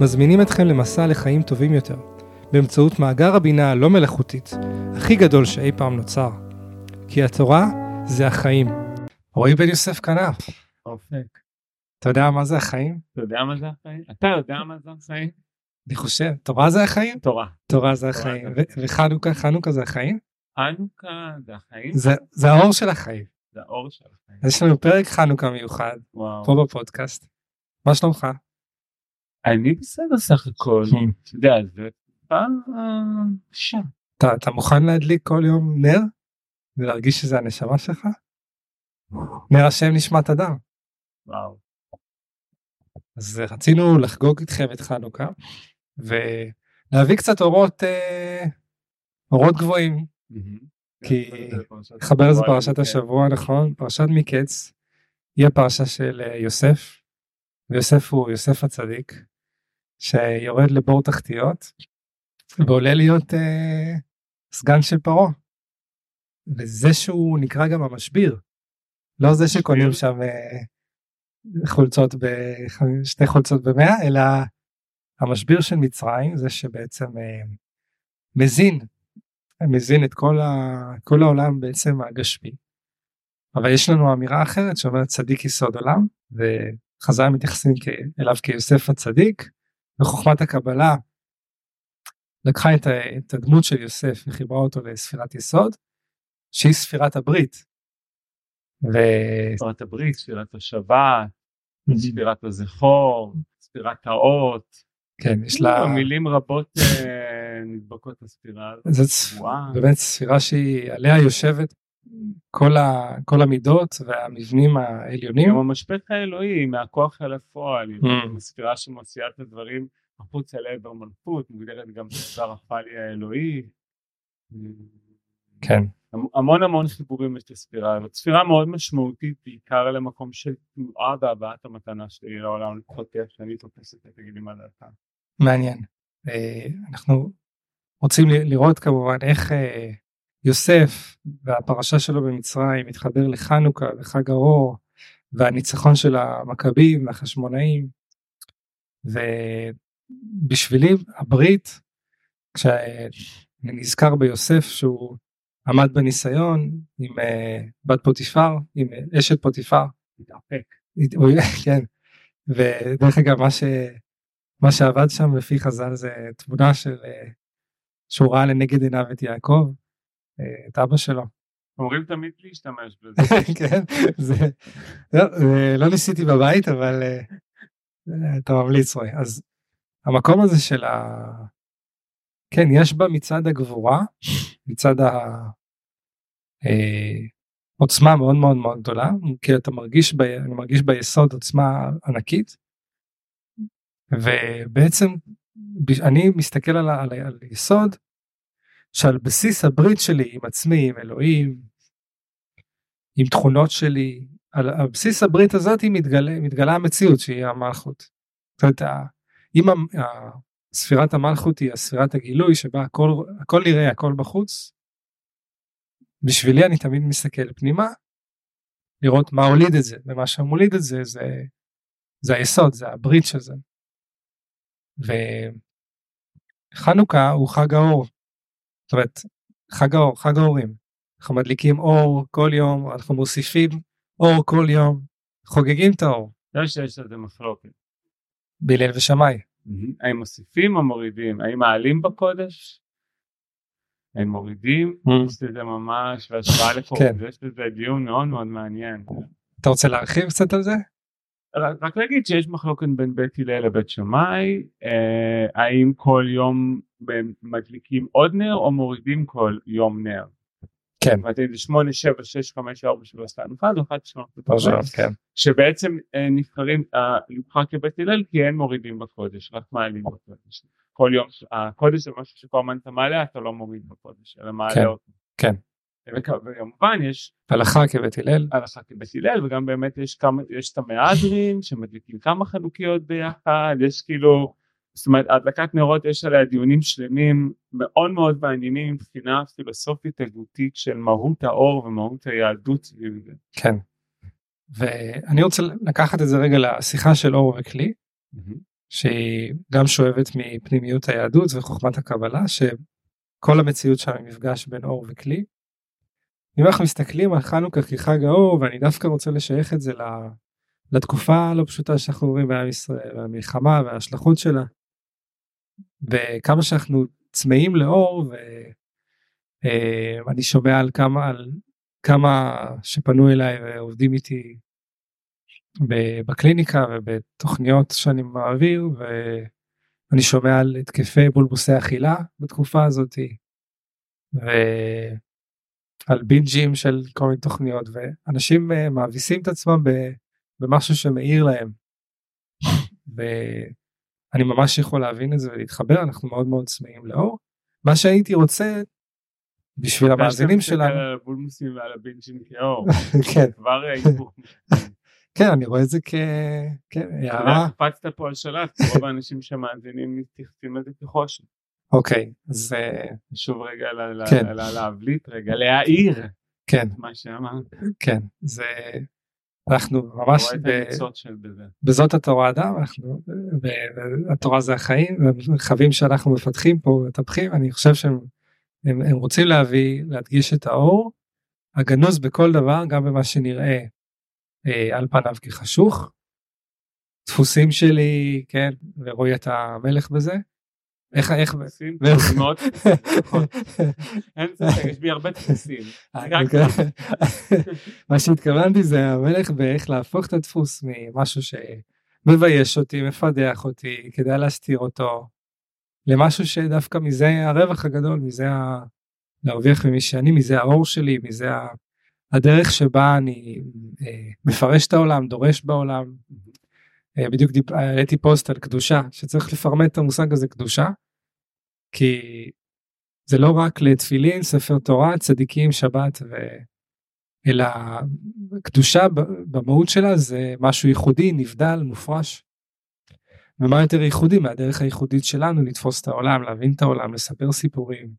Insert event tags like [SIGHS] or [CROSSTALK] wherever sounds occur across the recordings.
מזמינים אתכם למסע לחיים טובים יותר, באמצעות מאגר הבינה הלא מלאכותית, הכי גדול שאי פעם נוצר. כי התורה זה החיים. רועי בן יוסף כנף, אופק. אתה יודע מה זה החיים? אתה יודע מה זה החיים? אתה יודע מה זה החיים? אני חושב, תורה זה החיים? תורה. תורה זה החיים. וחנוכה, חנוכה זה החיים? חנוכה זה החיים? זה, האור של החיים. זה האור של החיים. יש לנו פרק חנוכה מיוחד. פה בפודקאסט. מה שלומך? אני בסדר סך הכל. אתה יודע, זה פעם קשה. אתה, אתה מוכן להדליק כל יום נר? ולהרגיש שזה הנשמה שלך? נר השם נשמת אדם. וואו. אז רצינו לחגוג איתכם את חנוכה ולהביא קצת אורות אה, אורות גבוהים כי לחבר לזה פרשת השבוע נכון פרשת מקץ היא הפרשה של אה, יוסף ויוסף הוא יוסף הצדיק שיורד לבור תחתיות ועולה להיות אה, סגן של פרעה. וזה שהוא נקרא גם המשביר לא זה שקונים שם אה, חולצות ב- שתי חולצות במאה אלא המשביר של מצרים זה שבעצם אה, מזין מזין את כל, ה, כל העולם בעצם הגשמי. אבל יש לנו אמירה אחרת שאומרת צדיק יסוד עולם וחז"ל מתייחסים אליו כיוסף הצדיק וחוכמת הקבלה לקחה את, ה- את הדמות של יוסף וחיברה אותו לספירת יסוד שהיא ספירת הברית. ו... ספירת הברית, ספירת השבת, ספירת הזכור, ספירת האות. כן יש לה מילים רבות אה, נדבקות לספירה הזאת. זאת. באמת ספירה שהיא עליה יושבת כל, ה, כל המידות והמבנים העליונים. גם המשפך האלוהי מהכוח אל הפועל, Mm. ספירה שמוציאה את הדברים החוצה לעבר מלכות, מוגדרת גם כספר הפאלי האלוהי. כן. המ- המון המון חיבורים יש לספירה הזאת, ספירה מאוד משמעותית בעיקר למקום של תנועה והבאת המתנה שלי לעולם, לפחות איך שאני תופס את זה, תגידי מה דעתך. מעניין. אה, אנחנו רוצים לראות כמובן איך אה, יוסף והפרשה שלו במצרים מתחבר לחנוכה וחג האור והניצחון של המכבים והחשמונאים. ובשבילי הברית כשאני נזכר ביוסף שהוא עמד בניסיון עם אה, בת פוטיפר עם אה, אשת פוטיפר. כן. ודרך אגב מה ש... מה שעבד שם לפי חז"ל זה תמונה של אה, שהוא ראה לנגד עיניו את יעקב את אבא שלו. אומרים תמיד להשתמש בזה. [LAUGHS] כן זה לא, אה, לא ניסיתי בבית אבל אה, אה, אתה ממליץ רועי. אז המקום הזה של ה... כן יש בה מצד הגבורה מצד העוצמה מאוד מאוד מאוד גדולה. כי אתה מרגיש ב... אני מרגיש ביסוד עוצמה ענקית. ובעצם אני מסתכל ה- על, ה- על היסוד שעל בסיס הברית שלי עם עצמי עם אלוהים עם תכונות שלי על, על בסיס הברית הזאת מתגלה, מתגלה המציאות שהיא המלכות. זאת אומרת, אם ספירת המלכות היא הספירת הגילוי שבה הכל, הכל נראה הכל בחוץ בשבילי אני תמיד מסתכל פנימה לראות מה הוליד את זה ומה שמוליד את זה זה, זה היסוד זה הברית של זה. וחנוכה הוא חג האור. זאת אומרת חג האור חג האורים. אנחנו מדליקים אור כל יום אנחנו מוסיפים אור כל יום חוגגים את האור לא שיש על זה מחלוקת. בהלל ושמאי. האם מוסיפים או מורידים? האם מעלים בקודש? האם מורידים? יש לזה ממש בהשוואה [LAUGHS] לקוראים, יש לזה דיון מאוד מאוד מעניין. אתה רוצה להרחיב קצת על זה? רק, רק להגיד שיש מחלוקת בין בית הלל לבית שמאי, אה, האם כל יום מדליקים עוד נר או מורידים כל יום נר? כן. זאת אומרת, זה 8, 7, 6, 5, 4, 3, 2, 1, 1, 3, כן. שבעצם אה, נבחרים, אה, נבחר כבית הלל כי אין מורידים בקודש, רק מעלים בקודש. כל יום הקודש זה משהו שכל הזמן אתה מעלה אתה לא מוריד בקודש אלא מעלה כן, אותו. כן. וכמובן יש הלכה כבית הלל. הלכה כבית הלל וגם באמת יש כמה יש את המהדרין שמדליקים כמה חנוכיות ביחד יש כאילו זאת אומרת הדלקת נרות יש עליה דיונים שלמים מאוד מאוד מעניינים מבחינה פילוסופית הגותית של מהות האור ומהות היהדות סביב זה. כן. ואני רוצה לקחת את זה רגע לשיחה של אור וכלי שהיא גם שואבת מפנימיות היהדות וחוכמת הקבלה שכל המציאות שם היא מפגש בין אור וכלי. אם אנחנו מסתכלים על חנוכה כחג האור ואני דווקא רוצה לשייך את זה לתקופה הלא פשוטה שאנחנו רואים בעם ישראל והמלחמה וההשלכות שלה. וכמה שאנחנו צמאים לאור ואני שומע על כמה על כמה שפנו אליי ועובדים איתי בקליניקה ובתוכניות שאני מעביר ואני שומע על התקפי בולבוסי אכילה בתקופה הזאתי ועל בינג'ים של כל מיני תוכניות ואנשים אה, מאביסים את עצמם במשהו שמאיר להם. ואני ממש יכול להבין את זה ולהתחבר אנחנו מאוד מאוד צמאים לאור. מה שהייתי רוצה בשביל המאזינים שלנו. [LAUGHS] כן. כן אני רואה את זה כהערה. קפצת פה על שלט רוב האנשים שמאזינים מתייחסים לזה כחושן. אוקיי אז אה, שוב רגע כן. להבליט רגע להעיר. כן. מה שאמרת. כן זה אנחנו ממש בזאת התורה אדם אנחנו והתורה זה החיים והמרחבים שאנחנו מפתחים פה מטפחים אני חושב שהם הם, הם רוצים להביא להדגיש את האור הגנוז בכל דבר גם במה שנראה אה, על פניו כחשוך. דפוסים שלי כן ורואי את המלך בזה. איך איך מאוד [LAUGHS] נכון. יש בי הרבה דפוסים. אה, [LAUGHS] מה שהתכוונתי זה המלך באיך להפוך את הדפוס ממשהו שמבייש אותי מפדח אותי כדאי להסתיר אותו למשהו שדווקא מזה הרווח הגדול מזה ה... להרוויח ממי שאני מזה האור שלי מזה הדרך שבה אני אה, מפרש את העולם דורש בעולם. אה, בדיוק העליתי פוסט על קדושה שצריך לפרמט את המושג הזה קדושה. כי זה לא רק לתפילין ספר תורה צדיקים שבת ו... אלא קדושה במהות שלה זה משהו ייחודי נבדל מופרש. ומה יותר ייחודי מהדרך הייחודית שלנו לתפוס את העולם להבין את העולם לספר סיפורים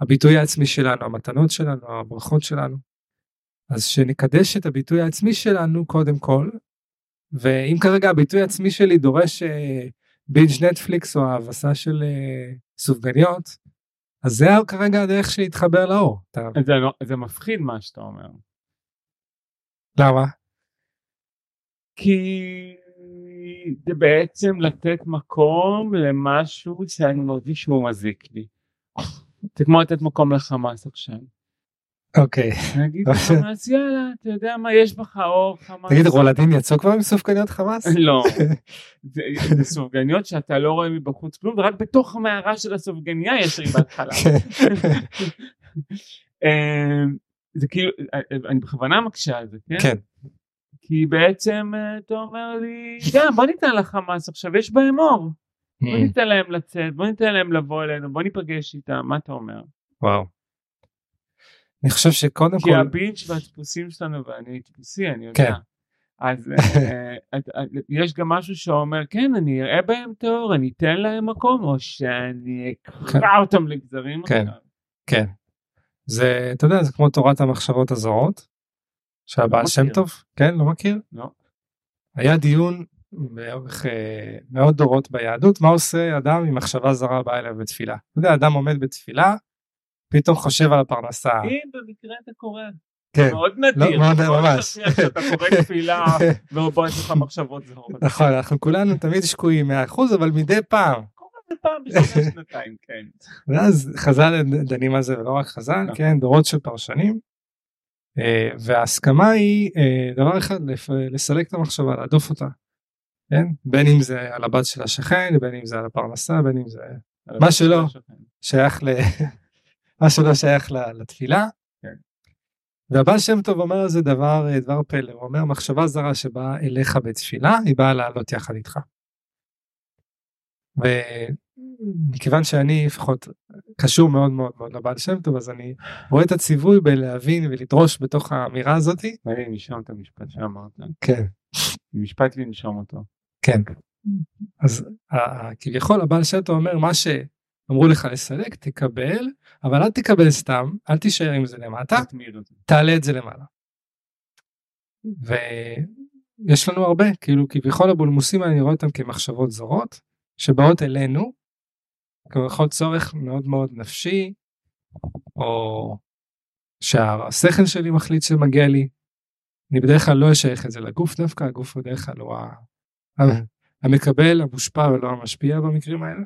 הביטוי העצמי שלנו המתנות שלנו הברכות שלנו. אז שנקדש את הביטוי העצמי שלנו קודם כל ואם כרגע הביטוי העצמי שלי דורש אה, בינג' נטפליקס או האבסה של אה, סופגניות אז זה כרגע הדרך להתחבר לאור. זה, לא, זה מפחיד מה שאתה אומר. למה? כי זה בעצם לתת מקום למשהו שאני מרגיש שהוא מזיק לי. זה כמו לתת מקום לחמאס עכשיו. אוקיי. נגיד [LAUGHS] חמאס יאללה אתה יודע מה יש בך אור חמאס. תגיד רולדין יצאו כבר עם סופגניות חמאס? [LAUGHS] לא. [LAUGHS] זה סופגניות שאתה לא רואה מבחוץ כלום ורק בתוך המערה של הסופגניה יש ריבת חלב. כן. אמ, זה כאילו אני בכוונה מקשה על זה כן? כן. כי בעצם אה, אתה אומר לי כן בוא ניתן לחמאס עכשיו יש בהם אור. בוא mm. ניתן להם לצאת בוא ניתן להם לבוא אלינו בוא ניפגש איתם מה אתה אומר. וואו. אני חושב שקודם כל... כי הבינץ' והדפוסים שלנו ואני טיפוסי אני יודע. כן. אז אה, אה, יש גם משהו שאומר כן אני אראה בהם טהור אני אתן להם מקום או שאני אקרע כן. אותם לגזרים. כן. כן. זה אתה יודע זה כמו תורת המחשבות הזרות. שהבעל לא שם טוב כן לא מכיר? לא. היה דיון אה, מאות דורות ביהדות מה עושה אדם עם מחשבה זרה באה אליו בתפילה. אתה יודע אדם עומד בתפילה פתאום חושב על הפרנסה. אם במקרה אתה קורא. כן. מאוד נדיר. לא, מאוד ממש. שאתה קורא [LAUGHS] תפילה ובוא יש לך מחשבות זרות. נכון אנחנו כולנו תמיד שקועים 100% אבל מדי פעם. פעם בשנה שנתיים כן. ואז חז"ל דנים על זה ולא רק חז"ל נכון. כן דורות של פרשנים. אה, וההסכמה היא אה, דבר אחד לסלק את המחשבה להדוף אותה. כן? בין אם זה על הבת של השכן בין אם זה על הפרנסה בין אם זה מה שלא שייך ל... [LAUGHS] מה שלא שייך לתפילה. כן. והבעל שם טוב אומר על זה דבר, דבר פלא, הוא אומר מחשבה זרה שבאה אליך בתפילה היא באה לעלות יחד איתך. מכיוון שאני לפחות קשור מאוד מאוד מאוד לבעל שם טוב אז אני רואה את הציווי בלהבין ולדרוש בתוך האמירה הזאתי. אני נשום את המשפט שאמרת. כן. משפט לנשום אותו. כן. אז כביכול הבעל שם טוב אומר מה שאמרו לך לסלק תקבל אבל אל תקבל סתם אל תישאר עם זה למטה תעלה את זה למעלה. ויש לנו הרבה כאילו כביכול הבולמוסים אני רואה אותם כמחשבות זרות שבאות אלינו כביכול צורך מאוד מאוד נפשי או שהשכל שלי מחליט שמגיע לי. אני בדרך כלל לא אשייך את זה לגוף דווקא הגוף בדרך כלל הוא המקבל המושפע ולא המשפיע במקרים האלה.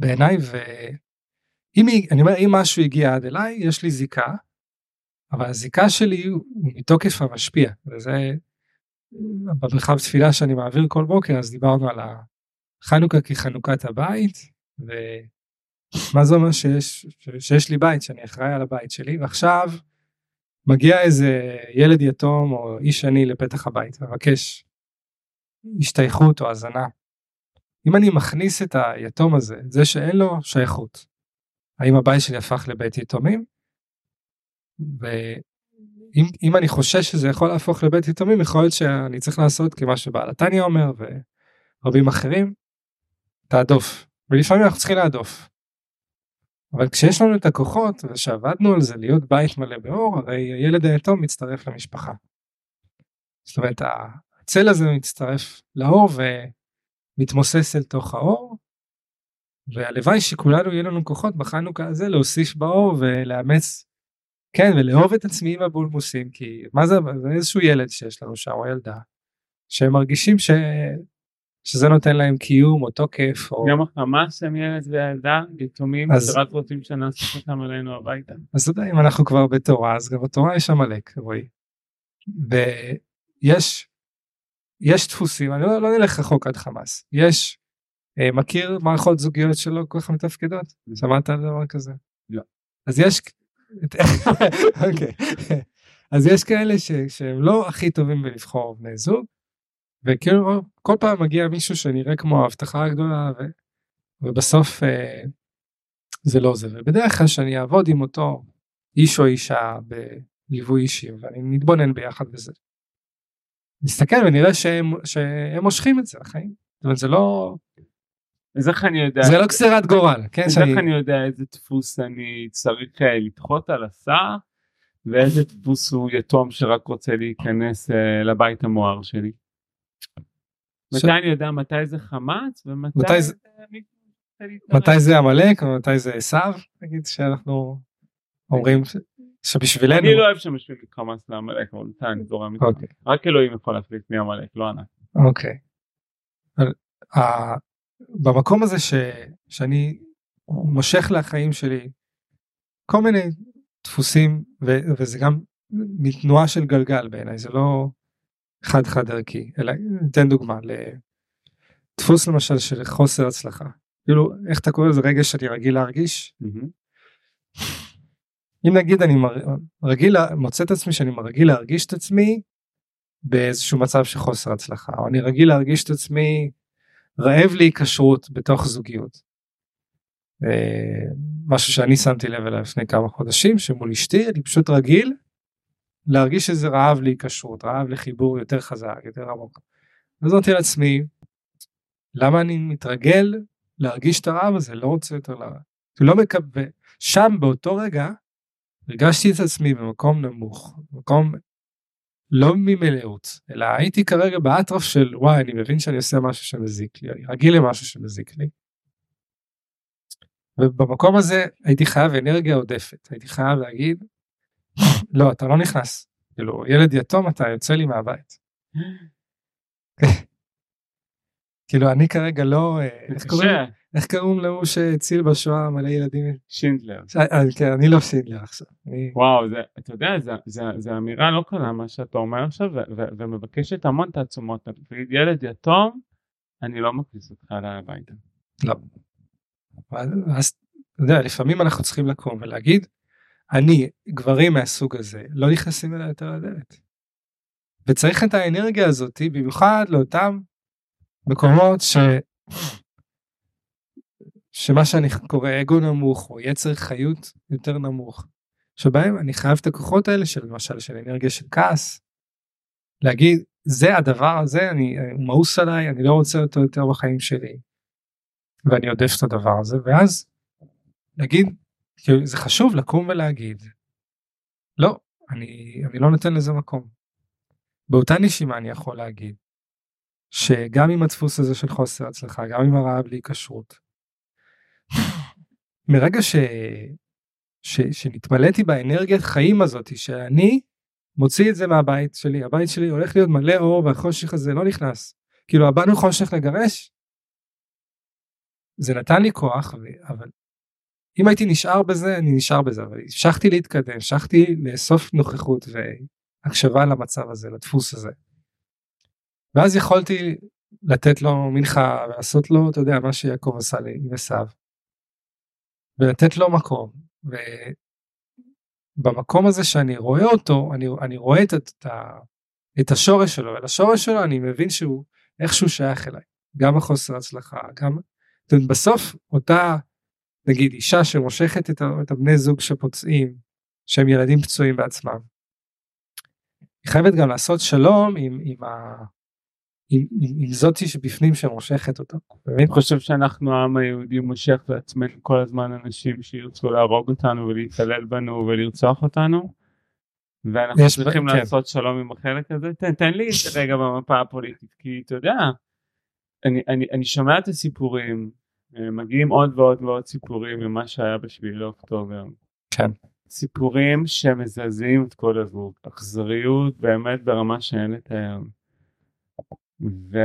בעיניי ואם אני אומר אם משהו הגיע עד אליי יש לי זיקה אבל הזיקה שלי היא מתוקף המשפיע וזה במרחב תפילה שאני מעביר כל בוקר אז דיברנו על החנוכה כחנוכת הבית ומה זה אומר שיש, שיש לי בית שאני אחראי על הבית שלי ועכשיו מגיע איזה ילד יתום או איש עני לפתח הבית ומבקש השתייכות או הזנה. אם אני מכניס את היתום הזה, זה שאין לו שייכות, האם הבית שלי הפך לבית יתומים? ואם אני חושש שזה יכול להפוך לבית יתומים, יכול להיות שאני צריך לעשות כמה שבעל התניא אומר ורבים אחרים, תעדוף. ולפעמים אנחנו צריכים להדוף. אבל כשיש לנו את הכוחות ושעבדנו על זה להיות בית מלא באור, הרי הילד היתום מצטרף למשפחה. זאת אומרת הצל הזה מצטרף לאור ומתמוסס אל תוך האור והלוואי שכולנו יהיה לנו כוחות בחנוכה הזה להוסיף באור ולאמץ כן ולאהוב את עצמי עם הבולמוסים כי מה זה, זה איזשהו ילד שיש לנו שם או ילדה שהם מרגישים ש... שזה נותן להם קיום או תוקף או גם החמאס הם ילד וילדה יתומים אז רק רוצים שנאסוף אותם אלינו הביתה. אז אתה יודע אם אנחנו כבר בתורה אז גם בתורה יש עמלק רועי. ויש יש דפוסים אני לא, לא נלך רחוק עד חמאס יש אה, מכיר מערכות זוגיות שלא כל כך מתפקדות mm-hmm. שמעת על דבר כזה לא אז יש [LAUGHS] אוקיי. אז יש כאלה ש, שהם לא הכי טובים בלבחור בני זוג וכאילו כל פעם מגיע מישהו שנראה כמו ההבטחה הגדולה ו, ובסוף אה, זה לא זה ובדרך כלל שאני אעבוד עם אותו איש או אישה בליווי אישי ואני מתבונן ביחד בזה. נסתכל ונראה שהם, שהם מושכים את זה לחיים. זאת אומרת זה לא... אז איך אני יודע... זה לא גזירת גורל, כן? אז איך אני יודע איזה דפוס אני צריך אה, לדחות על הסע ואיזה דפוס הוא יתום שרק רוצה להיכנס uh, לבית המואר שלי. ש... מתי אני יודע מתי זה חמאס ומתי מתי זה... מתי זה עמלק ומתי זה עשיו נגיד שאנחנו אומרים שבשבילנו אני לא אוהב שמשווים את חמאס לעמלק אבל אני זורם איתך אוקיי. רק אלוהים יכול להחליט מי עמלק לא ענק. אוקיי. במקום הזה ש, שאני מושך לחיים שלי כל מיני דפוסים ו, וזה גם מתנועה של גלגל בעיניי זה לא חד חד ערכי אלא תן דוגמה לדפוס למשל של חוסר הצלחה כאילו איך אתה קורא לזה רגע שאני רגיל להרגיש. Mm-hmm. אם נגיד אני רגיל מוצא את עצמי שאני רגיל להרגיש את עצמי באיזשהו מצב של חוסר הצלחה או אני רגיל להרגיש את עצמי רעב להיקשרות בתוך זוגיות. אה, משהו שאני שמתי לב אליו לפני כמה חודשים שמול אשתי אני פשוט רגיל להרגיש איזה רעב להיקשרות רעב לחיבור יותר חזק יותר עמוק. אז אמרתי לעצמי למה אני מתרגל להרגיש את הרעב הזה לא רוצה יותר לרעב. לא מקווה שם באותו רגע הרגשתי את עצמי במקום נמוך מקום לא ממלאות אלא הייתי כרגע באטרף של וואי אני מבין שאני עושה משהו שמזיק לי אני רגיל למשהו שמזיק לי. ובמקום הזה הייתי חייב אנרגיה עודפת הייתי חייב להגיד לא אתה לא נכנס כאילו ילד יתום אתה יוצא לי מהבית. [GASPS] [LAUGHS] כאילו אני כרגע לא אה, איך קוראים איך קוראים להוא שהציל בשואה מלא ילדים? שינדלר. אה, אה, כן, אני לא שינדלר עכשיו. וואו, זה, אתה יודע, זו אמירה לא קלה מה שאתה אומר עכשיו, ומבקשת המון תעצומות. ילד יתום, אני לא מכניס אותך אליי הביתה. לא. אז אתה יודע, לפעמים אנחנו צריכים לקום ולהגיד, אני, גברים מהסוג הזה, לא נכנסים אליי יותר לדלת. וצריך את האנרגיה הזאת, במיוחד לאותם מקומות ש... שמה שאני קורא אגו נמוך או יצר חיות יותר נמוך. שבהם אני חייב את הכוחות האלה של למשל של אנרגיה של כעס. להגיד זה הדבר הזה אני מאוס עליי אני לא רוצה אותו יותר בחיים שלי. ואני עודף את הדבר הזה ואז להגיד כאילו, זה חשוב לקום ולהגיד לא אני אני לא נותן לזה מקום. באותה נשימה אני יכול להגיד שגם עם הדפוס הזה של חוסר הצלחה גם עם הרעב להיקשרות מרגע ש... ש... שנתמלאתי באנרגיית חיים הזאת שאני מוציא את זה מהבית שלי הבית שלי הולך להיות מלא אור והחושך הזה לא נכנס כאילו הבאנו חושך לגרש זה נתן לי כוח אבל אם הייתי נשאר בזה אני נשאר בזה אבל המשכתי להתקדם המשכתי לאסוף נוכחות והקשבה למצב הזה לדפוס הזה. ואז יכולתי לתת לו מנחה ולעשות לו אתה יודע מה שיעקב עשה לי עם. ולתת לו מקום ובמקום הזה שאני רואה אותו אני, אני רואה את, את, את השורש שלו ולשורש שלו אני מבין שהוא איכשהו שייך אליי גם החוסר הצלחה גם בסוף אותה נגיד אישה שמושכת את, את הבני זוג שפוצעים שהם ילדים פצועים בעצמם. היא חייבת גם לעשות שלום עם, עם, עם, עם, עם זאתי שבפנים שמושכת אותו. אני חושב שאנחנו העם היהודי מושך לעצמנו כל הזמן אנשים שירצו להרוג אותנו ולהתעלל בנו ולרצוח אותנו. ואנחנו צריכים. כן. לעשות. שלום עם החלק הזה. תן, תן לי את רגע במפה הפוליטית כי אתה יודע אני, אני, אני שומע את הסיפורים אה, מגיעים עוד ועוד ועוד סיפורים ממה שהיה בשביעי לאוקטובר. כן. סיפורים שמזעזעים את כל הזוג, אכזריות באמת ברמה שאין לתאר. ו...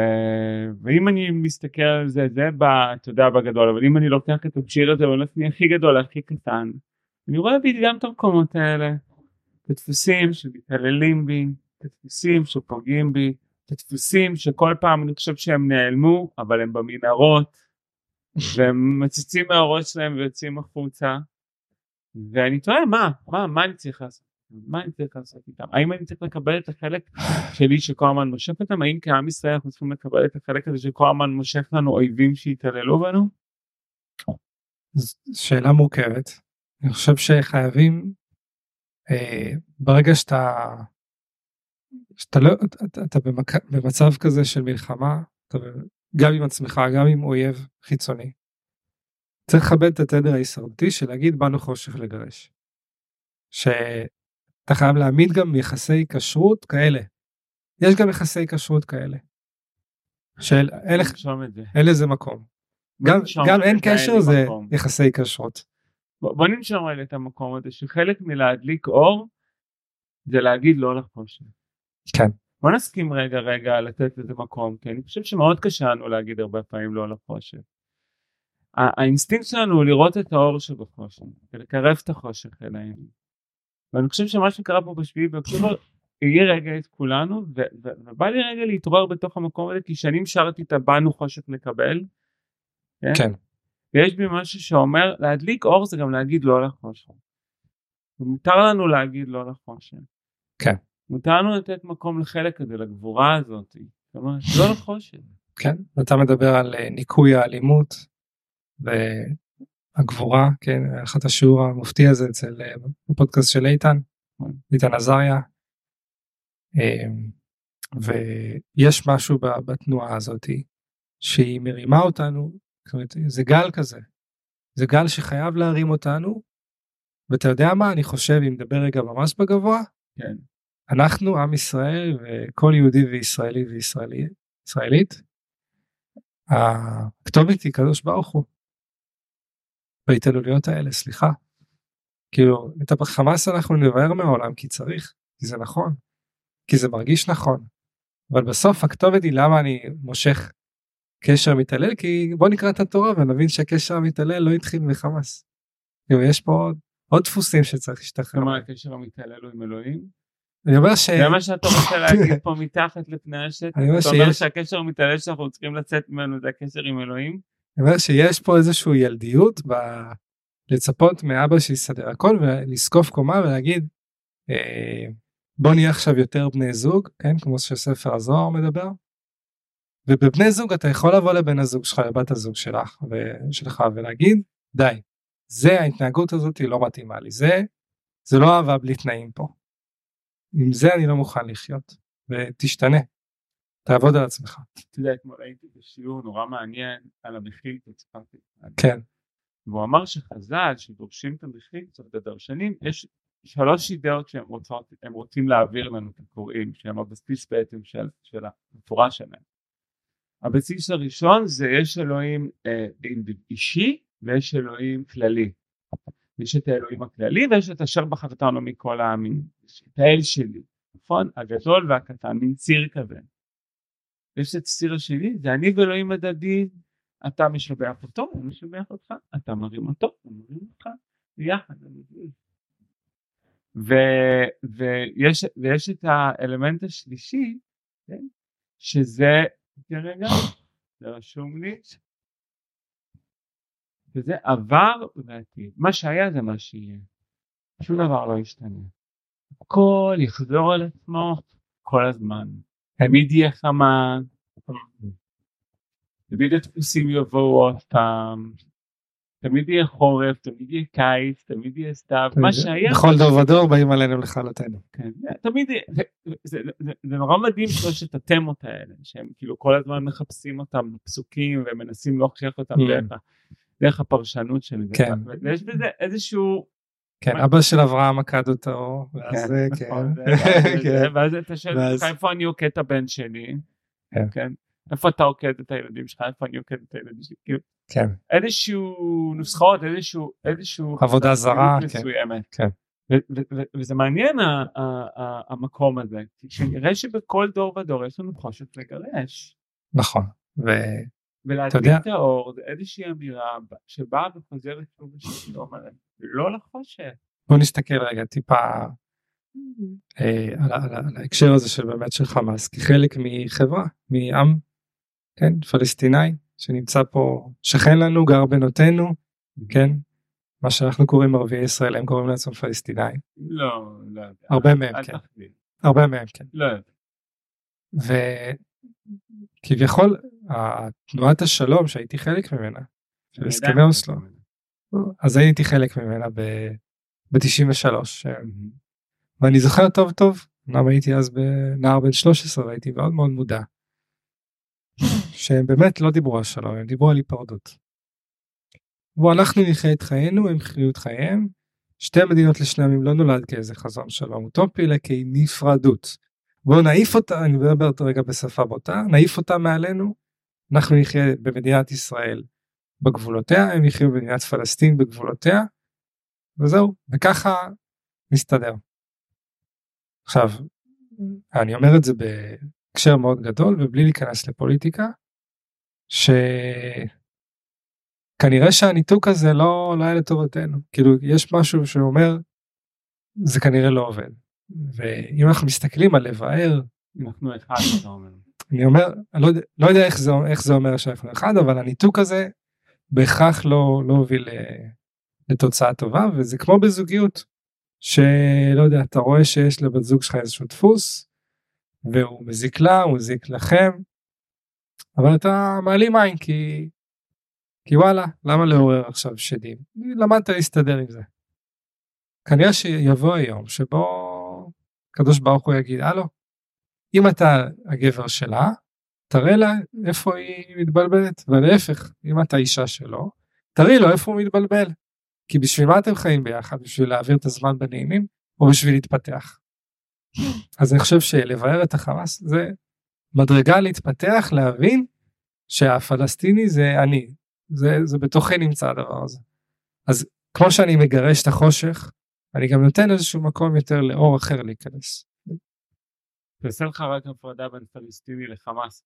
ואם אני מסתכל על זה, זה בא, אתה יודע, בגדול, אבל אם אני לוקח את השיר הזה והולך הכי גדול הכי קטן, אני רואה בי גם את המקומות האלה, את הדפוסים שמתעללים בי, את הדפוסים שפוגעים בי, את הדפוסים שכל פעם אני חושב שהם נעלמו, אבל הם במנהרות, [LAUGHS] והם מציצים מהראש שלהם ויוצאים החוצה ואני תוהה מה מה מה אני צריך לעשות מה אני צריך לעשות איתם האם אני צריך לקבל את החלק שלי שכל הזמן מושך אותם האם כעם ישראל אנחנו צריכים לקבל את החלק הזה שכל הזמן מושך לנו אויבים שהתעללו בנו. שאלה מורכבת אני חושב שחייבים אה, ברגע שאתה שאתה לא אתה, אתה במק, במצב כזה של מלחמה אתה גם עם עצמך, גם עם אויב חיצוני. צריך לכבד את התדר ההישרדותי של להגיד באנו חושך לגרש. שאתה חייב להעמיד גם יחסי כשרות כאלה. יש גם יחסי כשרות כאלה. של אין לזה מקום. גם, גם אין קשר זה מקום. יחסי כשרות. בוא, בוא ננשום את המקום הזה שחלק מלהדליק אור זה להגיד לא לחושך. כן. בוא נסכים רגע רגע לתת לזה מקום כי אני חושב שמאוד קשה לנו להגיד הרבה פעמים לא לחושך. האינסטינקט שלנו הוא לראות את האור שבחושך ולקרב את החושך אלינו. ואני חושב שמה שקרה פה בשביעי באוקטובר העיר רגע את כולנו ובא לי רגע להתעורר בתוך המקום הזה כי שנים שרתי את הבאנו חושך לקבל. כן. כן. ויש בי משהו שאומר להדליק אור זה גם להגיד לא לחושך. ומותר לנו להגיד לא לחושך. כן. מותר לנו לתת מקום לחלק הזה, לגבורה הזאת. זאת אומרת, לא לחושך. כן, אתה מדבר על אה, ניקוי האלימות והגבורה, כן, את השיעור המופתי הזה אצל אה, הפודקאסט של איתן, איתן עזריה. אמ, ויש משהו בתנועה הזאת שהיא מרימה אותנו, זאת אומרת, זה גל כזה, זה גל שחייב להרים אותנו, ואתה יודע מה, אני חושב, אם נדבר רגע ממש בגבוה, כן. אנחנו עם ישראל וכל יהודי וישראלי וישראלית הכתובת היא קדוש ברוך הוא. בהתעללויות האלה סליחה. כאילו את החמאס אנחנו נבער מהעולם כי צריך כי זה נכון כי זה מרגיש נכון אבל בסוף הכתובת היא למה אני מושך קשר מתעלל כי בוא נקרא את התורה ונבין שהקשר המתעלל לא התחיל מחמאס. כאילו, יש פה עוד, עוד דפוסים שצריך להשתחרר. כלומר הקשר המתעלל הוא עם אלוהים? אני אומר ש... זה מה שאתה רוצה [LAUGHS] להגיד פה מתחת לפני השטח? אתה אומר שהקשר המתעלל שאנחנו צריכים לצאת ממנו זה הקשר עם אלוהים? אני אומר שיש פה איזושהי ילדיות ב... לצפות מאבא שיסדר הכל ולזקוף קומה ולהגיד אה, בוא נהיה עכשיו יותר בני זוג כן? כמו שספר הזוהר מדבר. ובבני זוג אתה יכול לבוא לבן הזוג שלך לבת הזוג שלך ושלך ולהגיד די זה ההתנהגות הזאת היא לא מתאימה לי. זה זה לא אהבה בלי תנאים פה. עם זה אני לא מוכן לחיות. ותשתנה תעבוד על עצמך. אתה יודע אתמול הייתי בשיעור נורא מעניין על המכיל כן. והוא אמר שחז"ל שדורשים את המכיל קצת הדרשנים יש שלוש אידאות שהם רוצות, הם רוצים להעביר לנו את הקוראים שהם הבסיס בעצם של, של התורה שלהם. הבסיס הראשון זה יש אלוהים אה, אישי ויש אלוהים כללי. יש את האלוהים הכללי ויש את אשר בחרתנו מכל העמים. יש את האל שלי, נכון? הגדול והקטן, מין ציר כזה. יש את הציר השני, זה אני ואלוהים הדדי, אתה משבח אותו, אני משבח אותך, אתה מרים אותו, אני מרים אותך, ביחד. ו, ויש, ויש את האלמנט השלישי, כן? שזה, כרגע, זה רשום לי, וזה עבר ועתיד. מה שהיה זה מה שיהיה. שום דבר לא ישתנה. הכל יחזור על עצמו כל הזמן. תמיד יהיה חמה, תמיד הדפוסים יבואו עוד פעם, תמיד יהיה חורף, תמיד יהיה קיץ, תמיד יהיה סתיו, מה שהיה... בכל דור ודור באים עלינו לכלותנו. כן, תמיד, זה, נורא מדהים שלושת התמות האלה, שהם כאילו כל הזמן מחפשים אותם בפסוקים ומנסים להוכיח אותם mm. דרך הפרשנות של זה. כן. ויש בזה איזשהו... כן, אבא של אברהם עקד אותו, ואז כן. [LAUGHS] ואז אתה שואל איפה אני עוקד את הבן שלי, כן. כן. איפה אתה עוקד את הילדים שלך, איפה אני עוקד את הילדים שלי, כאילו, כן. איזשהו נוסחאות, איזשהו, איזשהו, עבודה זרה, כן, כן. וזה מעניין המקום הזה, שנראה שבכל דור ודור יש לנו חושך לגרש. נכון, ולהדליק את האור זה איזושהי אמירה שבאה וחוזרת שוב ושוב ואומרת לא לחושך. בוא נסתכל רגע טיפה אה, על, על, על ההקשר הזה של באמת של חמאס כחלק מחברה מעם כן פלסטיני שנמצא פה שכן לנו גר בנותינו כן מה שאנחנו קוראים ערביי ישראל הם קוראים לעצמם פלסטינאים. לא לא הרבה מהם כן. הרבה מהם כן. לא. וכביכול תנועת השלום שהייתי חלק ממנה של הסכמי אוסלו. אז הייתי חלק ממנה ב-93 ואני זוכר טוב טוב אמנם הייתי אז בנער בן 13 והייתי מאוד מאוד מודע שהם באמת לא דיברו על שלום הם דיברו על היפרדות. בוא אנחנו נחיה את חיינו הם חיו את חייהם. שתי מדינות לשני עמים לא נולד כאיזה חזון שלום אוטופי אלא כנפרדות. בואו נעיף אותה אני מדבר רגע בשפה בוטה נעיף אותה מעלינו אנחנו נחיה במדינת ישראל בגבולותיה הם יחיו במדינת פלסטין בגבולותיה וזהו וככה נסתדר. עכשיו אני אומר את זה בהקשר מאוד גדול ובלי להיכנס לפוליטיקה שכנראה שהניתוק הזה לא, לא היה לטובתנו. כאילו יש משהו שאומר זה כנראה לא עובד. ואם אנחנו מסתכלים על לבאר אנחנו אחד אתה אומר אני אומר אני לא, לא יודע איך זה, איך זה אומר שאנחנו אחד אבל הניתוק הזה בהכרח לא לא הוביל אה, לתוצאה טובה וזה כמו בזוגיות שלא יודע אתה רואה שיש לבת זוג שלך איזשהו דפוס והוא מזיק לה הוא מזיק לכם אבל אתה מעלים עין כי כי וואלה למה לעורר עכשיו שדים למדת להסתדר עם זה. כנראה שיבוא היום שבו הקדוש ברוך הוא יגיד הלו אם אתה הגבר שלה תראה לה איפה היא מתבלבלת ולהפך אם אתה אישה שלו תראי לו איפה הוא מתבלבל כי בשביל מה אתם חיים ביחד בשביל להעביר את הזמן בנעימים או בשביל להתפתח. אז אני חושב שלבאר את החמאס זה מדרגה להתפתח להבין שהפלסטיני זה אני זה זה בתוכי נמצא הדבר הזה. אז כמו שאני מגרש את החושך אני גם נותן איזשהו מקום יותר לאור אחר להיכנס. תעשה לך רק הפרדה בין פלסטיני לחמאס.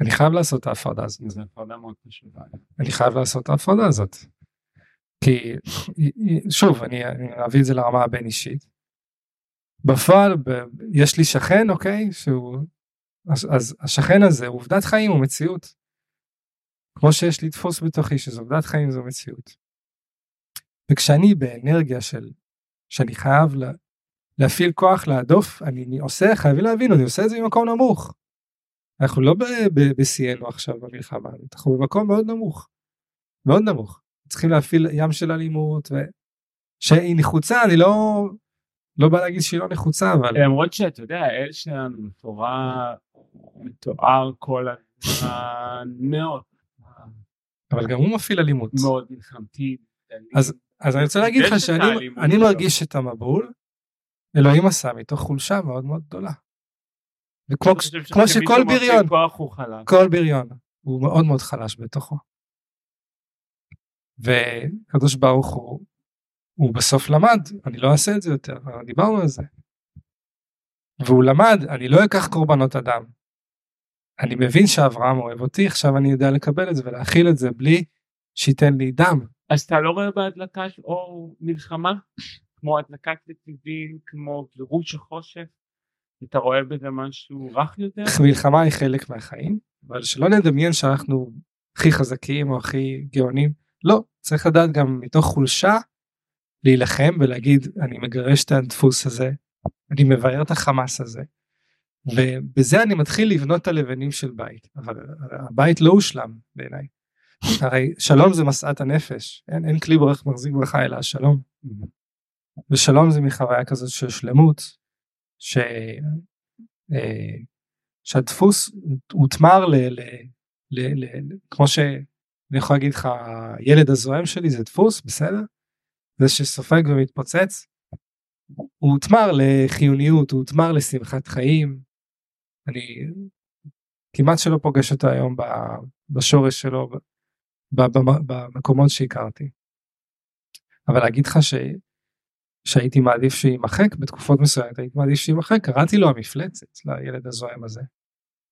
אני חייב לעשות את ההפרדה הזאת. זו הפרדה מאוד חשובה. אני חייב לעשות את ההפרדה הזאת. כי שוב אני, אני אביא את זה לרמה הבין אישית. בפועל ב, יש לי שכן אוקיי שהוא אז, אז השכן הזה הוא עובדת חיים הוא מציאות. כמו שיש לתפוס בתוכי שזו עובדת חיים זו מציאות. וכשאני באנרגיה של שאני חייב לה, להפעיל כוח להדוף אני עושה חייבים להבין אני עושה את זה ממקום נמוך. אנחנו לא בשיאנו עכשיו במלחמה, אנחנו במקום מאוד נמוך, מאוד נמוך. צריכים להפעיל ים של אלימות ושהיא נחוצה, אני לא, לא בא להגיד שהיא לא נחוצה, אבל... למרות שאתה יודע, האל שלנו מתואר, מתואר כל הזמן מאוד. אבל גם הוא מפעיל אלימות. מאוד מלחמתי. אז, אז אני רוצה להגיד לך שאני מרגיש את המבול, אלוהים עשה מתוך חולשה מאוד מאוד גדולה. וכמו כמו שכל בריון, כל בריון הוא מאוד מאוד חלש בתוכו. וקדוש ברוך הוא, הוא בסוף למד, אני לא אעשה את זה יותר, דיברנו על זה. והוא למד, אני לא אקח קורבנות אדם. אני מבין שאברהם אוהב אותי, עכשיו אני יודע לקבל את זה ולהכיל את זה בלי שייתן לי דם. אז אתה לא רואה בהדלקה או מלחמה? כמו הדלקת נתיבים, כמו גירוש החושך? אתה רואה בזה משהו רך יותר? מלחמה היא חלק מהחיים, אבל שלא נדמיין שאנחנו הכי חזקים או הכי גאונים. לא, צריך לדעת גם מתוך חולשה להילחם ולהגיד אני מגרש את הדפוס הזה, אני מבאר את החמאס הזה. ובזה אני מתחיל לבנות את הלבנים של בית, אבל הבית לא הושלם בעיניי. הרי שלום זה משאת הנפש, אין, אין כלי ברך מחזיק ברכה אלא השלום. ושלום זה מחוויה כזאת של שלמות, ש... אה, שהדפוס הותמר ל... ל... ל... ל... כמו שאני יכול להגיד לך הילד הזוהם שלי זה דפוס בסדר זה שסופג ומתפוצץ הוא הותמר לחיוניות הוא הותמר לשמחת חיים אני כמעט שלא פוגש אותו היום בשורש שלו במקומות שהכרתי. אבל להגיד לך ש... שהייתי מעדיף שיימחק בתקופות מסוימת הייתי מעדיף שיימחק קראתי לו המפלצת לילד הזוהם הזה.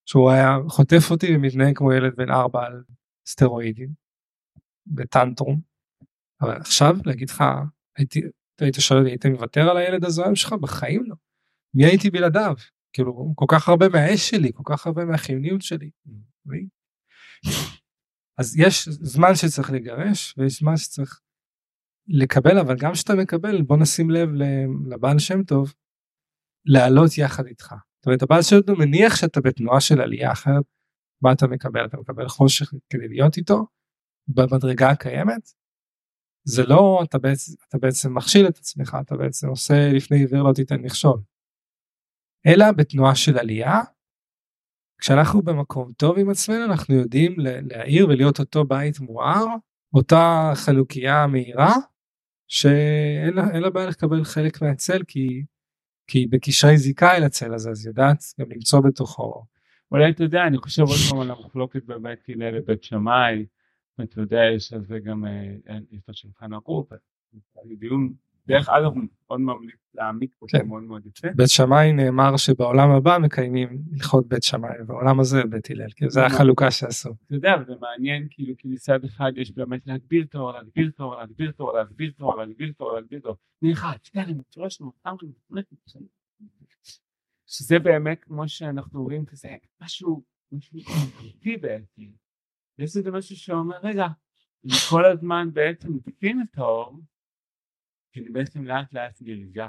שהוא היה חוטף אותי ומתנהג כמו ילד בן ארבע על סטרואידים בטנטרום. אבל עכשיו להגיד לך הייתי היית שואל היית מוותר על הילד הזוהם שלך בחיים לא. מי הייתי בלעדיו כאילו כל כך הרבה מהאש שלי כל כך הרבה מהחיוניות שלי. אז יש זמן שצריך לגרש ויש זמן שצריך לקבל אבל גם כשאתה מקבל בוא נשים לב לבעל שם טוב לעלות יחד איתך. זאת אומרת הבעל שם טוב מניח שאתה בתנועה של עלייה אחרת מה אתה מקבל אתה מקבל חושך כדי להיות איתו במדרגה הקיימת. זה לא אתה בעצם אתה בעצם מכשיל את עצמך אתה בעצם עושה לפני עיוור לא תיתן מכשול. אלא בתנועה של עלייה. כשאנחנו במקום טוב עם עצמנו אנחנו יודעים להעיר ולהיות אותו בית מואר אותה חנוכיה מהירה שאין לה בעיה לקבל חלק מהצל כי כי היא בקשרי זיקה אל הצל הזה אז יודעת גם למצוא בתוכו. אולי אתה יודע אני חושב עוד פעם על המחלוקת בבית הלל לבית שמאי. אתה יודע יש על זה גם אה, יש את השולחן ערוך דיון דרך אגב מאוד ממליץ להעמיק פה כן. מאוד מאוד יפה. בית שמאי נאמר שבעולם הבא מקיימים הלכות בית שמאי בעולם הזה בית הלל כי זה החלוקה שעשו. אתה יודע זה מעניין כאילו כי מצד אחד יש באמת להגביר את האור להגביר את האור להגביר את האור להגביר את האור להגביר את האור להגביר האור. נראה אני מפרש שזה באמת כמו שאנחנו רואים כזה משהו משהו אמיתי בעצם. יש איזה משהו שאומר רגע כל הזמן בעצם מפיקים את האור שאני בעצם לאט לאט נרגע.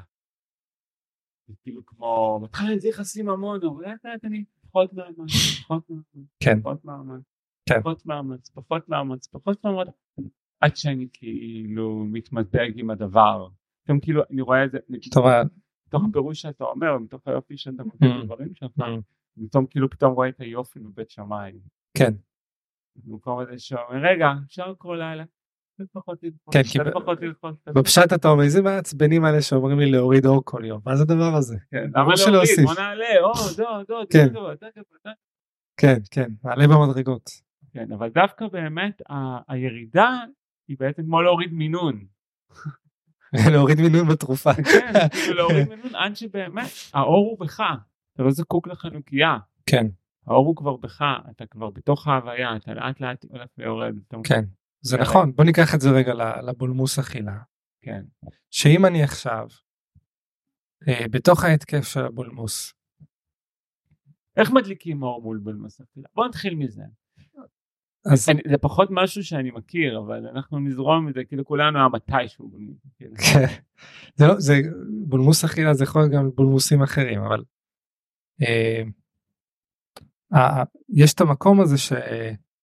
זה כאילו כמו, מתחיל את זה יחסים המון, אבל לאט לאט אני פחות מאמץ, פחות מאמץ, כן. פחות מאמץ, כן. פחות מאמץ, פחות מאמץ, פחות מאמץ, עד שאני כאילו מתמזג עם הדבר. פתאום כאילו אני רואה את זה, מתוך הפירוש שאתה אומר, מתוך היופי שאתה מבין mm. דברים שלך, mm. פתאום כאילו פתאום רואה את היופי בבית שמיים. כן. במקום הזה שאומר רגע אפשר לקרוא לילה כן, כי בפשט אתה אומר איזה מעצבנים האלה שאומרים לי להוריד אור כל יום מה זה הדבר הזה כן, למה להוריד בוא נעלה כן. כן כן נעלה במדרגות כן אבל דווקא באמת הירידה היא בעצם כמו להוריד מינון. [LAUGHS] להוריד מינון בתרופה. [LAUGHS] כן, להוריד מינון עד שבאמת האור הוא בך אתה לא זקוק לחנוכיה. כן. האור הוא כבר בך אתה כבר בתוך ההוויה אתה לאט לאט הולך ויורד. כן. זה נכון בוא ניקח את זה רגע לבולמוס אכילה. כן. שאם אני עכשיו אה, בתוך ההתקף של הבולמוס. איך מדליקים אור מול בולמוס אכילה? בוא נתחיל מזה. אז אני, זה פחות משהו שאני מכיר אבל אנחנו נזרום מזה כאילו כולנו היה מתישהו. כן. זה לא זה בולמוס אכילה זה יכול להיות גם בולמוסים אחרים אבל. אה, יש את המקום הזה ש...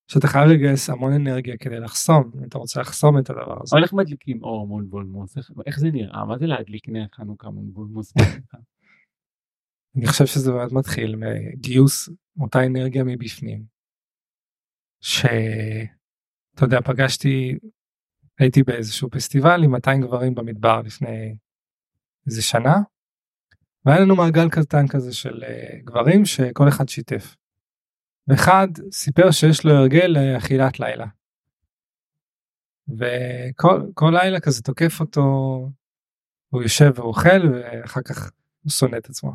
שאתה חייב לגייס המון אנרגיה כדי לחסום אם אתה רוצה לחסום את הדבר הזה. אבל איך מדליקים אור מול בולמוס איך, זה נראה מה זה להדליק נר חנוכה מול בולמוס. [LAUGHS] אני חושב שזה באמת מתחיל מגיוס אותה אנרגיה מבפנים. שאתה יודע פגשתי הייתי באיזשהו פסטיבל עם 200 גברים במדבר לפני איזה שנה. והיה לנו מעגל קטן כזה של uh, גברים שכל אחד שיתף. ואחד סיפר שיש לו הרגל אכילת לילה. וכל לילה כזה תוקף אותו, הוא יושב ואוכל ואחר כך הוא שונא את עצמו.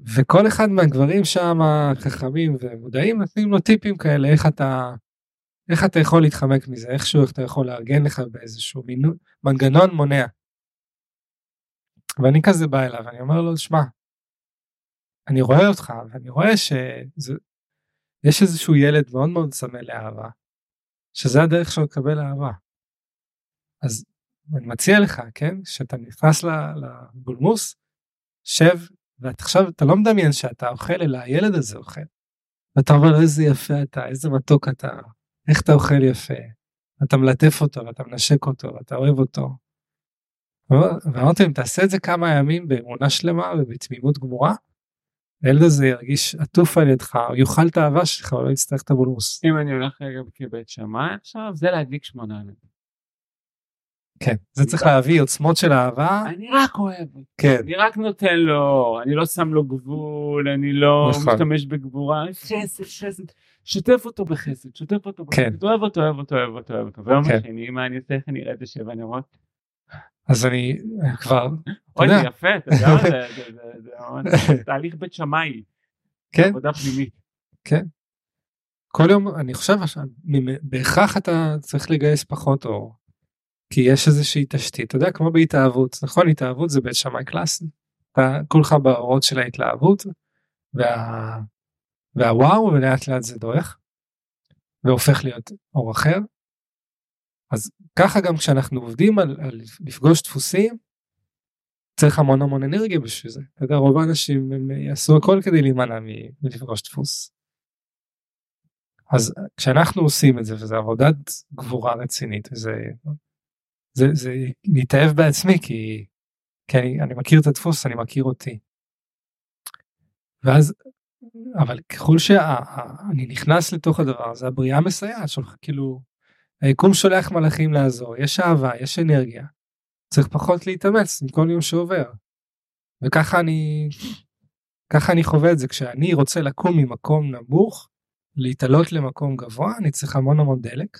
וכל אחד מהגברים שם חכמים ומודעים נותנים לו טיפים כאלה איך אתה איך אתה יכול להתחמק מזה איכשהו איך אתה יכול לארגן לך באיזשהו מינו, מנגנון מונע. ואני כזה בא אליו אני אומר לו שמע אני רואה אותך ואני רואה שיש איזשהו ילד מאוד מאוד צמא לאהבה שזה הדרך שלו לקבל אהבה. אז אני מציע לך כן שאתה נכנס לבולמוס שב ועכשיו אתה לא מדמיין שאתה אוכל אלא הילד הזה אוכל. ואתה אומר איזה יפה אתה איזה מתוק אתה איך אתה אוכל יפה. אתה מלטף אותו ואתה מנשק אותו ואתה אוהב אותו. ואמרתי אם תעשה את זה כמה ימים באמונה שלמה ובתמימות גמורה. הילד הזה ירגיש עטוף על ידך הוא יאכל את האהבה שלך הוא לא יצטרך את הבולמוס. אם אני הולך רגע כבית שמאי עכשיו זה להדליק שמונה ילדים. כן זה צריך להביא עוצמות של אהבה אני רק אוהב כן אני רק נותן לו אני לא שם לו גבול אני לא נכון. משתמש בגבורה חסד חסד שוטף אותו בחסד שוטף אותו כן. בחסד אוהב אותו אוהב אותו אוהב אותו אוהב אותו ויום כן. השני מה אני עושה איך אני אראה את השבע נרות אז אני כבר אתה אוי זה יפה אתה יודע זה- [LAUGHS] תהליך בית שמאי כן עבודה פנימית כל יום אני חושב בהכרח אתה צריך לגייס פחות אור. כי יש איזושהי תשתית אתה יודע כמו בהתאהבות נכון התאהבות זה בית שמאי קלאסי. אתה כולך באורות של ההתלהבות וה... והוואו ולאט לאט זה דועך. והופך להיות אור אחר. אז ככה גם כשאנחנו עובדים על, על לפגוש דפוסים צריך המון המון אנרגיה בשביל זה. אתה יודע רוב האנשים הם יעשו הכל כדי להימנע מלפגוש דפוס. אז כשאנחנו עושים את זה וזה עבודת גבורה רצינית וזה זה, זה להתאהב בעצמי כי, כי אני, אני מכיר את הדפוס אני מכיר אותי. ואז אבל ככל שאני נכנס לתוך הדבר הזה הבריאה מסייעת שולח כאילו היקום שולח מלאכים לעזור יש אהבה יש אנרגיה צריך פחות להתאמץ עם כל יום שעובר. וככה אני ככה אני חווה את זה כשאני רוצה לקום ממקום נמוך להתעלות למקום גבוה אני צריך המון המון דלק.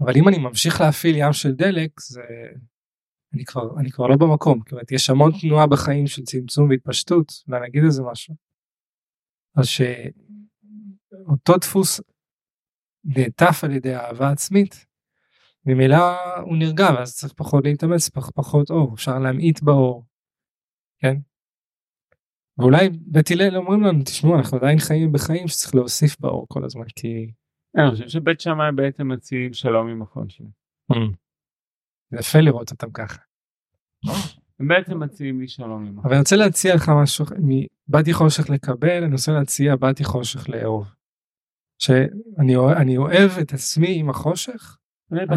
אבל אם אני ממשיך להפעיל ים של דלק זה אני כבר אני כבר לא במקום זאת אומרת יש המון תנועה בחיים של צמצום והתפשטות ואני אגיד איזה משהו. אז שאותו דפוס נעטף על ידי אהבה עצמית ממילא הוא נרגע ואז צריך פחות להתאמץ פח, פחות אור אפשר להמעיט באור. כן. ואולי בית הלל אומרים לנו תשמעו אנחנו עדיין חיים בחיים שצריך להוסיף באור כל הזמן כי אני חושב שבית שמאי בעצם מציעים שלום עם החושך. זה יפה לראות אותם ככה. הם בעצם מציעים לי שלום עם החושך. אבל אני רוצה להציע לך משהו מבאתי חושך לקבל אני רוצה להציע באתי חושך לאהוב. שאני אוהב, את עצמי עם החושך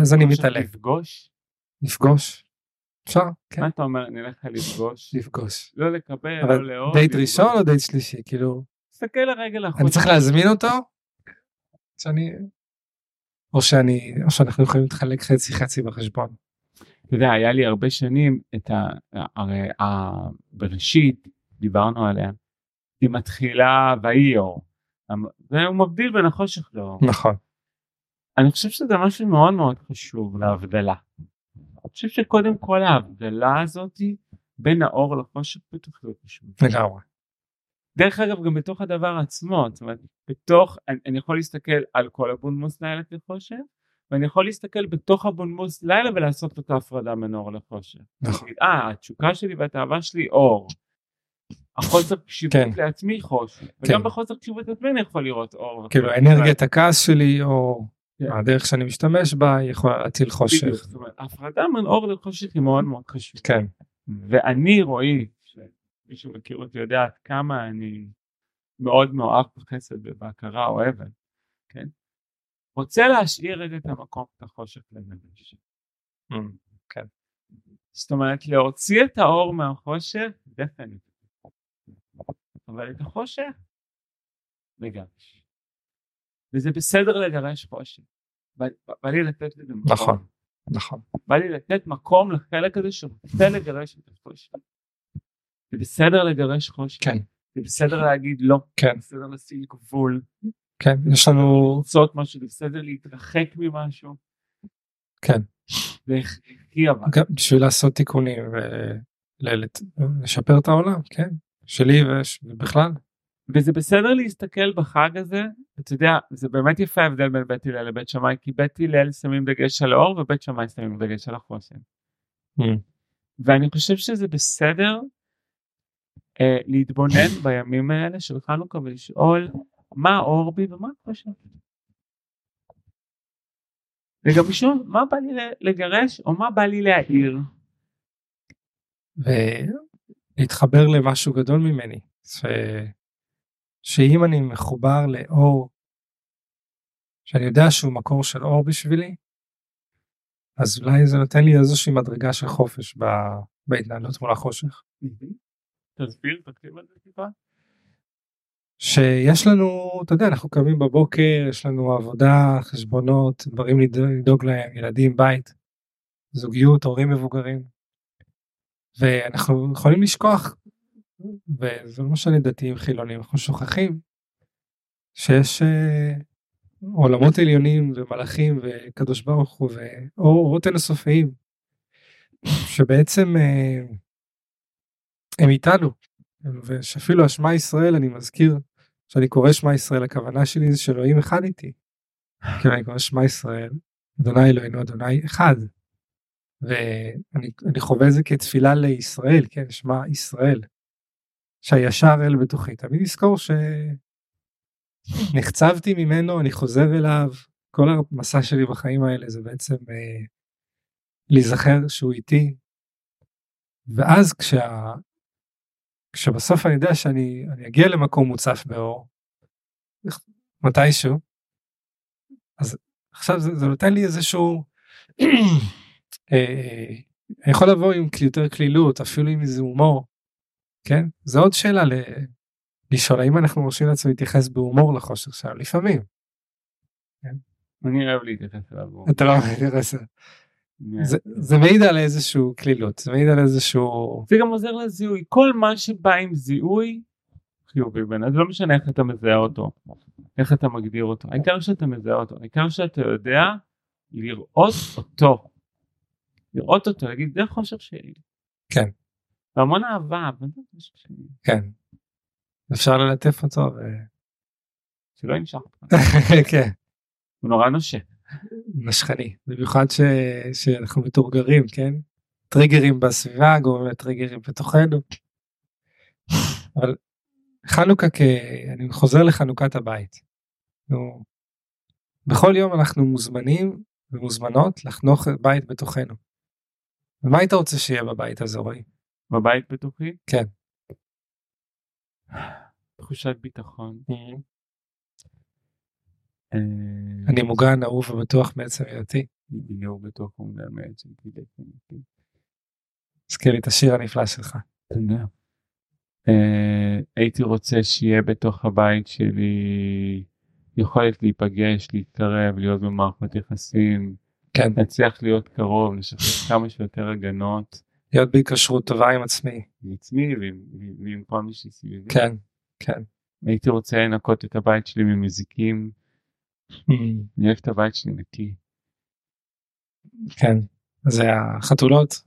אז אני מתעלה. לפגוש? לפגוש. אפשר? כן. מה אתה אומר נלך לפגוש? לפגוש. לא לקבל, לא לאהוב. דייט. ראשון או דייט שלישי כאילו תסתכל לרגע לחושך. אני צריך להזמין אותו? שאני או שאני או שאנחנו יכולים להתחלק חצי חצי בחשבון. אתה יודע היה לי הרבה שנים את ה... הרי ה- בראשית דיברנו עליה. היא מתחילה ויהי אור. והוא מבדיל בין החושך לאור. נכון. אני חושב שזה משהו מאוד מאוד חשוב להבדלה. אני חושב שקודם כל ההבדלה הזאתי בין האור לחושך בטח לא חשוב. לגמרי. דרך אגב גם בתוך הדבר עצמו זאת אומרת בתוך אני, אני יכול להסתכל על כל הבונמוס לילה כחושך ואני יכול להסתכל בתוך הבונמוס לילה ולעשות את ההפרדה בין אור לחושך. נכון. אה התשוקה שלי והתאווה שלי אור. החוסר קשיבות כן. לעצמי חושך. כן. וגם בחוסר קשיבות לעצמי אני יכול לראות אור. כאילו. אנרגיית הכעס שלי או כן. הדרך שאני משתמש בה יכולה להטיל בדיוק, חושך. זאת אומרת, ההפרדה בין אור לחושך היא מאוד מאוד חשובה. כן. ואני רואי מי שמכיר אותי יודע עד כמה אני מאוד מאוהב בחסד ובהכרה אוהבת, כן? רוצה להשאיר את המקום את החושך לנפש. Mm, כן. זאת אומרת להוציא את האור מהחושך, דפנית. אבל את החושך, לגרש. וזה בסדר לגרש חושך. בא לי לתת לזה מקום. נכון, נכון. בא לי לתת מקום לחלק הזה שרוצה לגרש את החושך. זה בסדר לגרש חושך. כן. זה בסדר להגיד לא. כן. זה בסדר לשים גבול. כן, יש לנו... לרצות משהו, זה בסדר להתרחק ממשהו. כן. והכי אבל. גם בשביל לעשות תיקונים ולשפר את העולם, כן. שלי ובכלל. וזה בסדר להסתכל בחג הזה, אתה יודע, זה באמת יפה ההבדל בין בית הלל לבית שמאי, כי בית הלל שמים דגש על האור ובית שמאי שמים דגש על החוסן. Mm. ואני חושב שזה בסדר אה, להתבונן [LAUGHS] בימים האלה של חנוכה ולשאול מה האור בי ומה החושן. וגם לשאול מה בא לי לגרש או מה בא לי להעיר. ולהתחבר למשהו גדול ממני. ש... שאם אני מחובר לאור, שאני יודע שהוא מקור של אור בשבילי, אז אולי זה נותן לי איזושהי מדרגה של חופש ב... בהתנהלות מול החושך. תסביר, תקשיב על זה טיפה. שיש לנו, אתה יודע, אנחנו קמים בבוקר, יש לנו עבודה, חשבונות, דברים לדאוג להם, ילדים, בית, זוגיות, הורים מבוגרים. ואנחנו יכולים לשכוח, וזה לא משנה דתיים חילונים, אנחנו שוכחים שיש אה, עולמות עליונים ומלאכים וקדוש ברוך הוא ואורות אינסופיים, שבעצם אה, הם איתנו, ושאפילו השמע ישראל אני מזכיר כשאני קורא שמע ישראל הכוונה שלי זה שאלוהים אחד איתי. [SIGHS] כי אני קורא שמע ישראל אדוני אלוהינו אדוני אחד. ואני חווה זה כתפילה לישראל כן שמע ישראל. שהישר אל בתוכי תמיד לזכור שנחצבתי ממנו אני חוזר אליו כל המסע שלי בחיים האלה זה בעצם אה, להיזכר שהוא איתי. ואז כשה, כשבסוף אני יודע שאני אגיע למקום מוצף באור, מתישהו, אז עכשיו זה, זה נותן לי איזשהו, אני יכול לבוא עם יותר קלילות, אפילו עם איזה הומור, כן? זה עוד שאלה ל... לשאול האם אנחנו מרשים לעצמנו להתייחס בהומור לחושך שלנו, לפעמים. כן? אני אוהב להתייחס אליו. אתה לא אוהב להתייחס אליו. זה, זה מעיד על איזשהו קלילות, זה מעיד על איזשהו... זה גם עוזר לזיהוי, כל מה שבא עם זיהוי חיובי בין, אז לא משנה איך אתה מזהה אותו, איך אתה מגדיר אותו, העיקר שאתה מזהה אותו, העיקר שאתה יודע לראות אותו, לראות אותו, להגיד זה חושך שלי. כן. והמון אהבה, אבל זה חושך שלי. כן. אפשר ללטף אותו ו... שלא ימשך. [LAUGHS] כן. הוא נורא נושק. נשכני במיוחד ש... שאנחנו מתורגרים כן טריגרים בסביבה גורמים לטריגרים בתוכנו. אבל חנוכה כ... אני חוזר לחנוכת הבית. נו, בכל יום אנחנו מוזמנים ומוזמנות לחנוך בית בתוכנו. ומה היית רוצה שיהיה בבית הזה רועי? בבית בתוכי? כן. תחושת ביטחון. Mm-hmm. אה, אני מוגן, אהוב ובטוח מעצם היותי. אהוב בטוח ומוגן מעצם היותי. הזכיר לי את השיר הנפלא שלך. אה, הייתי רוצה שיהיה בתוך הבית שלי יכולת להיפגש, להתקרב, להיות במערכות יחסים. כן. להצליח להיות קרוב, לשחרר כמה שיותר הגנות. להיות בהיקשרות טובה עם עצמי. עם עצמי ועם כל מי שסביבי. כן, כן. הייתי רוצה לנקות את הבית שלי ממזיקים. [LAUGHS] אני אוהב את הבית שלי נקי. כן, זה החתולות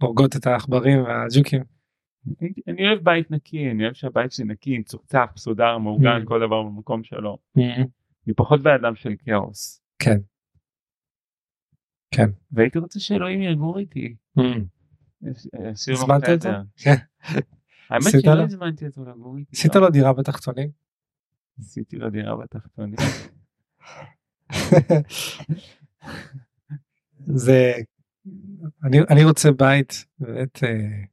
הורגות את העכברים והג'וקים. אני אוהב בית נקי, אני אוהב שהבית שלי נקי, צוחצח, מסודר, מאורגן, כל דבר במקום שלו. אני פחות באדם של כאוס. כן. כן. והייתי רוצה שאלוהים יגור איתי. הזמנת את זה? כן. [LAUGHS] האמת שלא הזמנתי אותו לגור איתי. עשית לו דירה בתחתונים? עשיתי לו דירה בתחתונים. [LAUGHS] זה אני אני רוצה בית באמת אה,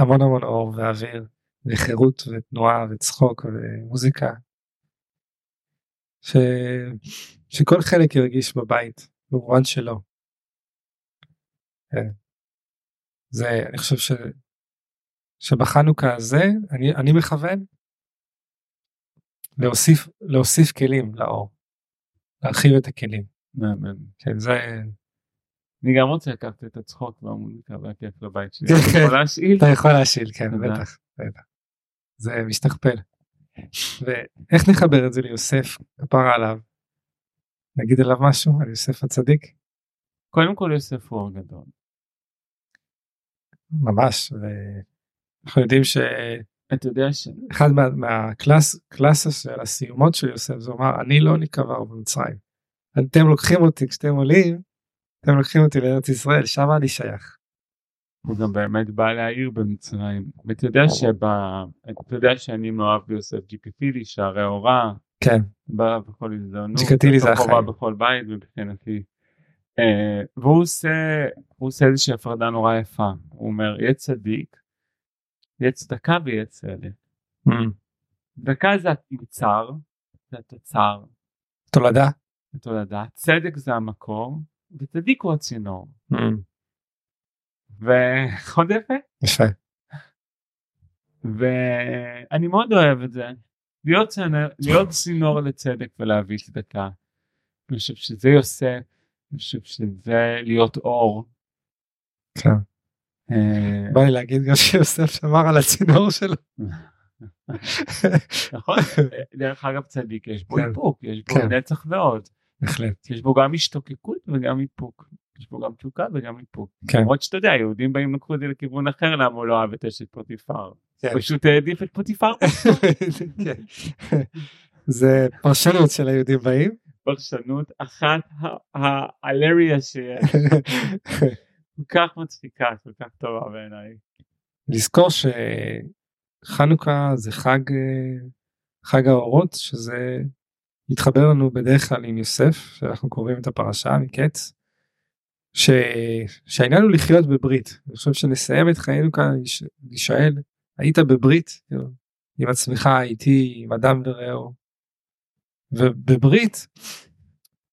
המון המון אור ואוויר וחירות ותנועה וצחוק ומוזיקה. ש... שכל חלק ירגיש בבית במובן שלו. כן. זה אני חושב ש... שבחנוכה הזה אני, אני מכוון להוסיף להוסיף כלים לאור. להרחיב את הכלים. כן זה אני גם רוצה לקחת את הצחוק והמוזיקה והכיף לבית שלי. אתה יכול להשאיל? אתה יכול להשאיל כן בטח. זה משתכפל. ואיך נחבר את זה ליוסף כפרה עליו? נגיד עליו משהו על יוסף הצדיק? קודם כל יוסף הוא גדול. ממש ואנחנו יודעים ש... אתה יודע ש... אחד מה, מהקלאס קלאסה של הסיומות של יוסף זה אומר אני לא נקבר במצרים. אתם לוקחים אותי כשאתם עולים אתם לוקחים אותי לארץ ישראל שם אני שייך. הוא גם באמת בא להעיר במצרים ואתה יודע שבה אתה יודע שאני מאוהב ביוסף ג'יקיפילי שערי הוראה כן בא בכל הזדמנות ג'יקטילי זה החיים בכל בית מבחינתי. אה, והוא עושה הוא עושה איזושהי הפרדה נורא יפה הוא אומר יהיה צדיק יהיה צדקה ויהיה צדק. Mm. צדקה זה התוצר זה התוצר. תולדה. תולדה צדק זה המקור וצדיק הוא הצינור. Mm. ועוד יפה. יפה. ואני מאוד אוהב את זה. להיות, צנר, להיות צינור לצדק ולהביא צדקה. אני חושב שזה יוסף, אני חושב שזה להיות אור. כן. אה, בא לי להגיד גם שיוסף שמר על הצינור שלו. [LAUGHS] נכון, דרך אגב צדיק יש בו כן. איפוק, יש בו כן. נצח ועוד. בהחלט. יש בו גם השתוקקות וגם איפוק. יש בו גם תשוקה וגם איפוק. כן. למרות שאתה יודע יהודים באים לקחו את זה לכיוון אחר למה הוא לא אוהב את אשת פוטיפר. כן. פשוט העדיף את פוטיפר. כן. זה פרשנות של היהודים באים. פרשנות אחת ההלריה שיש. [LAUGHS] כל כך מצחיקה, כל כך טובה בעיניי. לזכור שחנוכה זה חג חג האורות שזה מתחבר לנו בדרך כלל עם יוסף שאנחנו קוראים את הפרשה מקץ. ש... שהעניין הוא לחיות בברית אני חושב שנסיים את חיינו כאן להישאל היית בברית עם עצמך איתי עם אדם ורעהו ובברית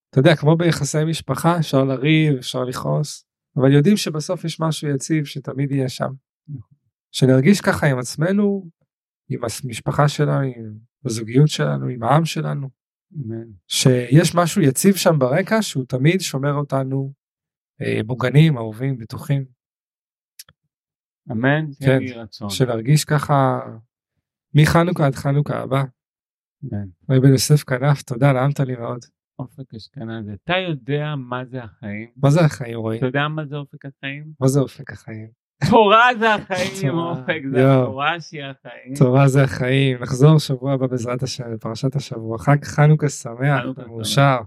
אתה יודע כמו ביחסי משפחה אפשר לריב אפשר לכעוס אבל יודעים שבסוף יש משהו יציב שתמיד יהיה שם. שנרגיש ככה עם עצמנו עם המשפחה שלנו עם הזוגיות שלנו עם העם שלנו שיש משהו יציב שם ברקע שהוא תמיד שומר אותנו אה, מוגנים, אהובים, בטוחים. אמן, כן, שנרגיש ככה מחנוכה עד חנוכה הבא. אמן. רבי בן יוסף כנף, תודה, נעמת לי מאוד. אופק אשכנזי, אתה יודע מה זה החיים? מה זה החיים רועי? אתה יודע מה זה אופק החיים? מה זה אופק החיים? תורה זה החיים, אופק זה התורה שהיא החיים. תורה זה החיים, נחזור שבוע הבא בעזרת השם לפרשת השבוע, חג חנוכה שמח, מאושר.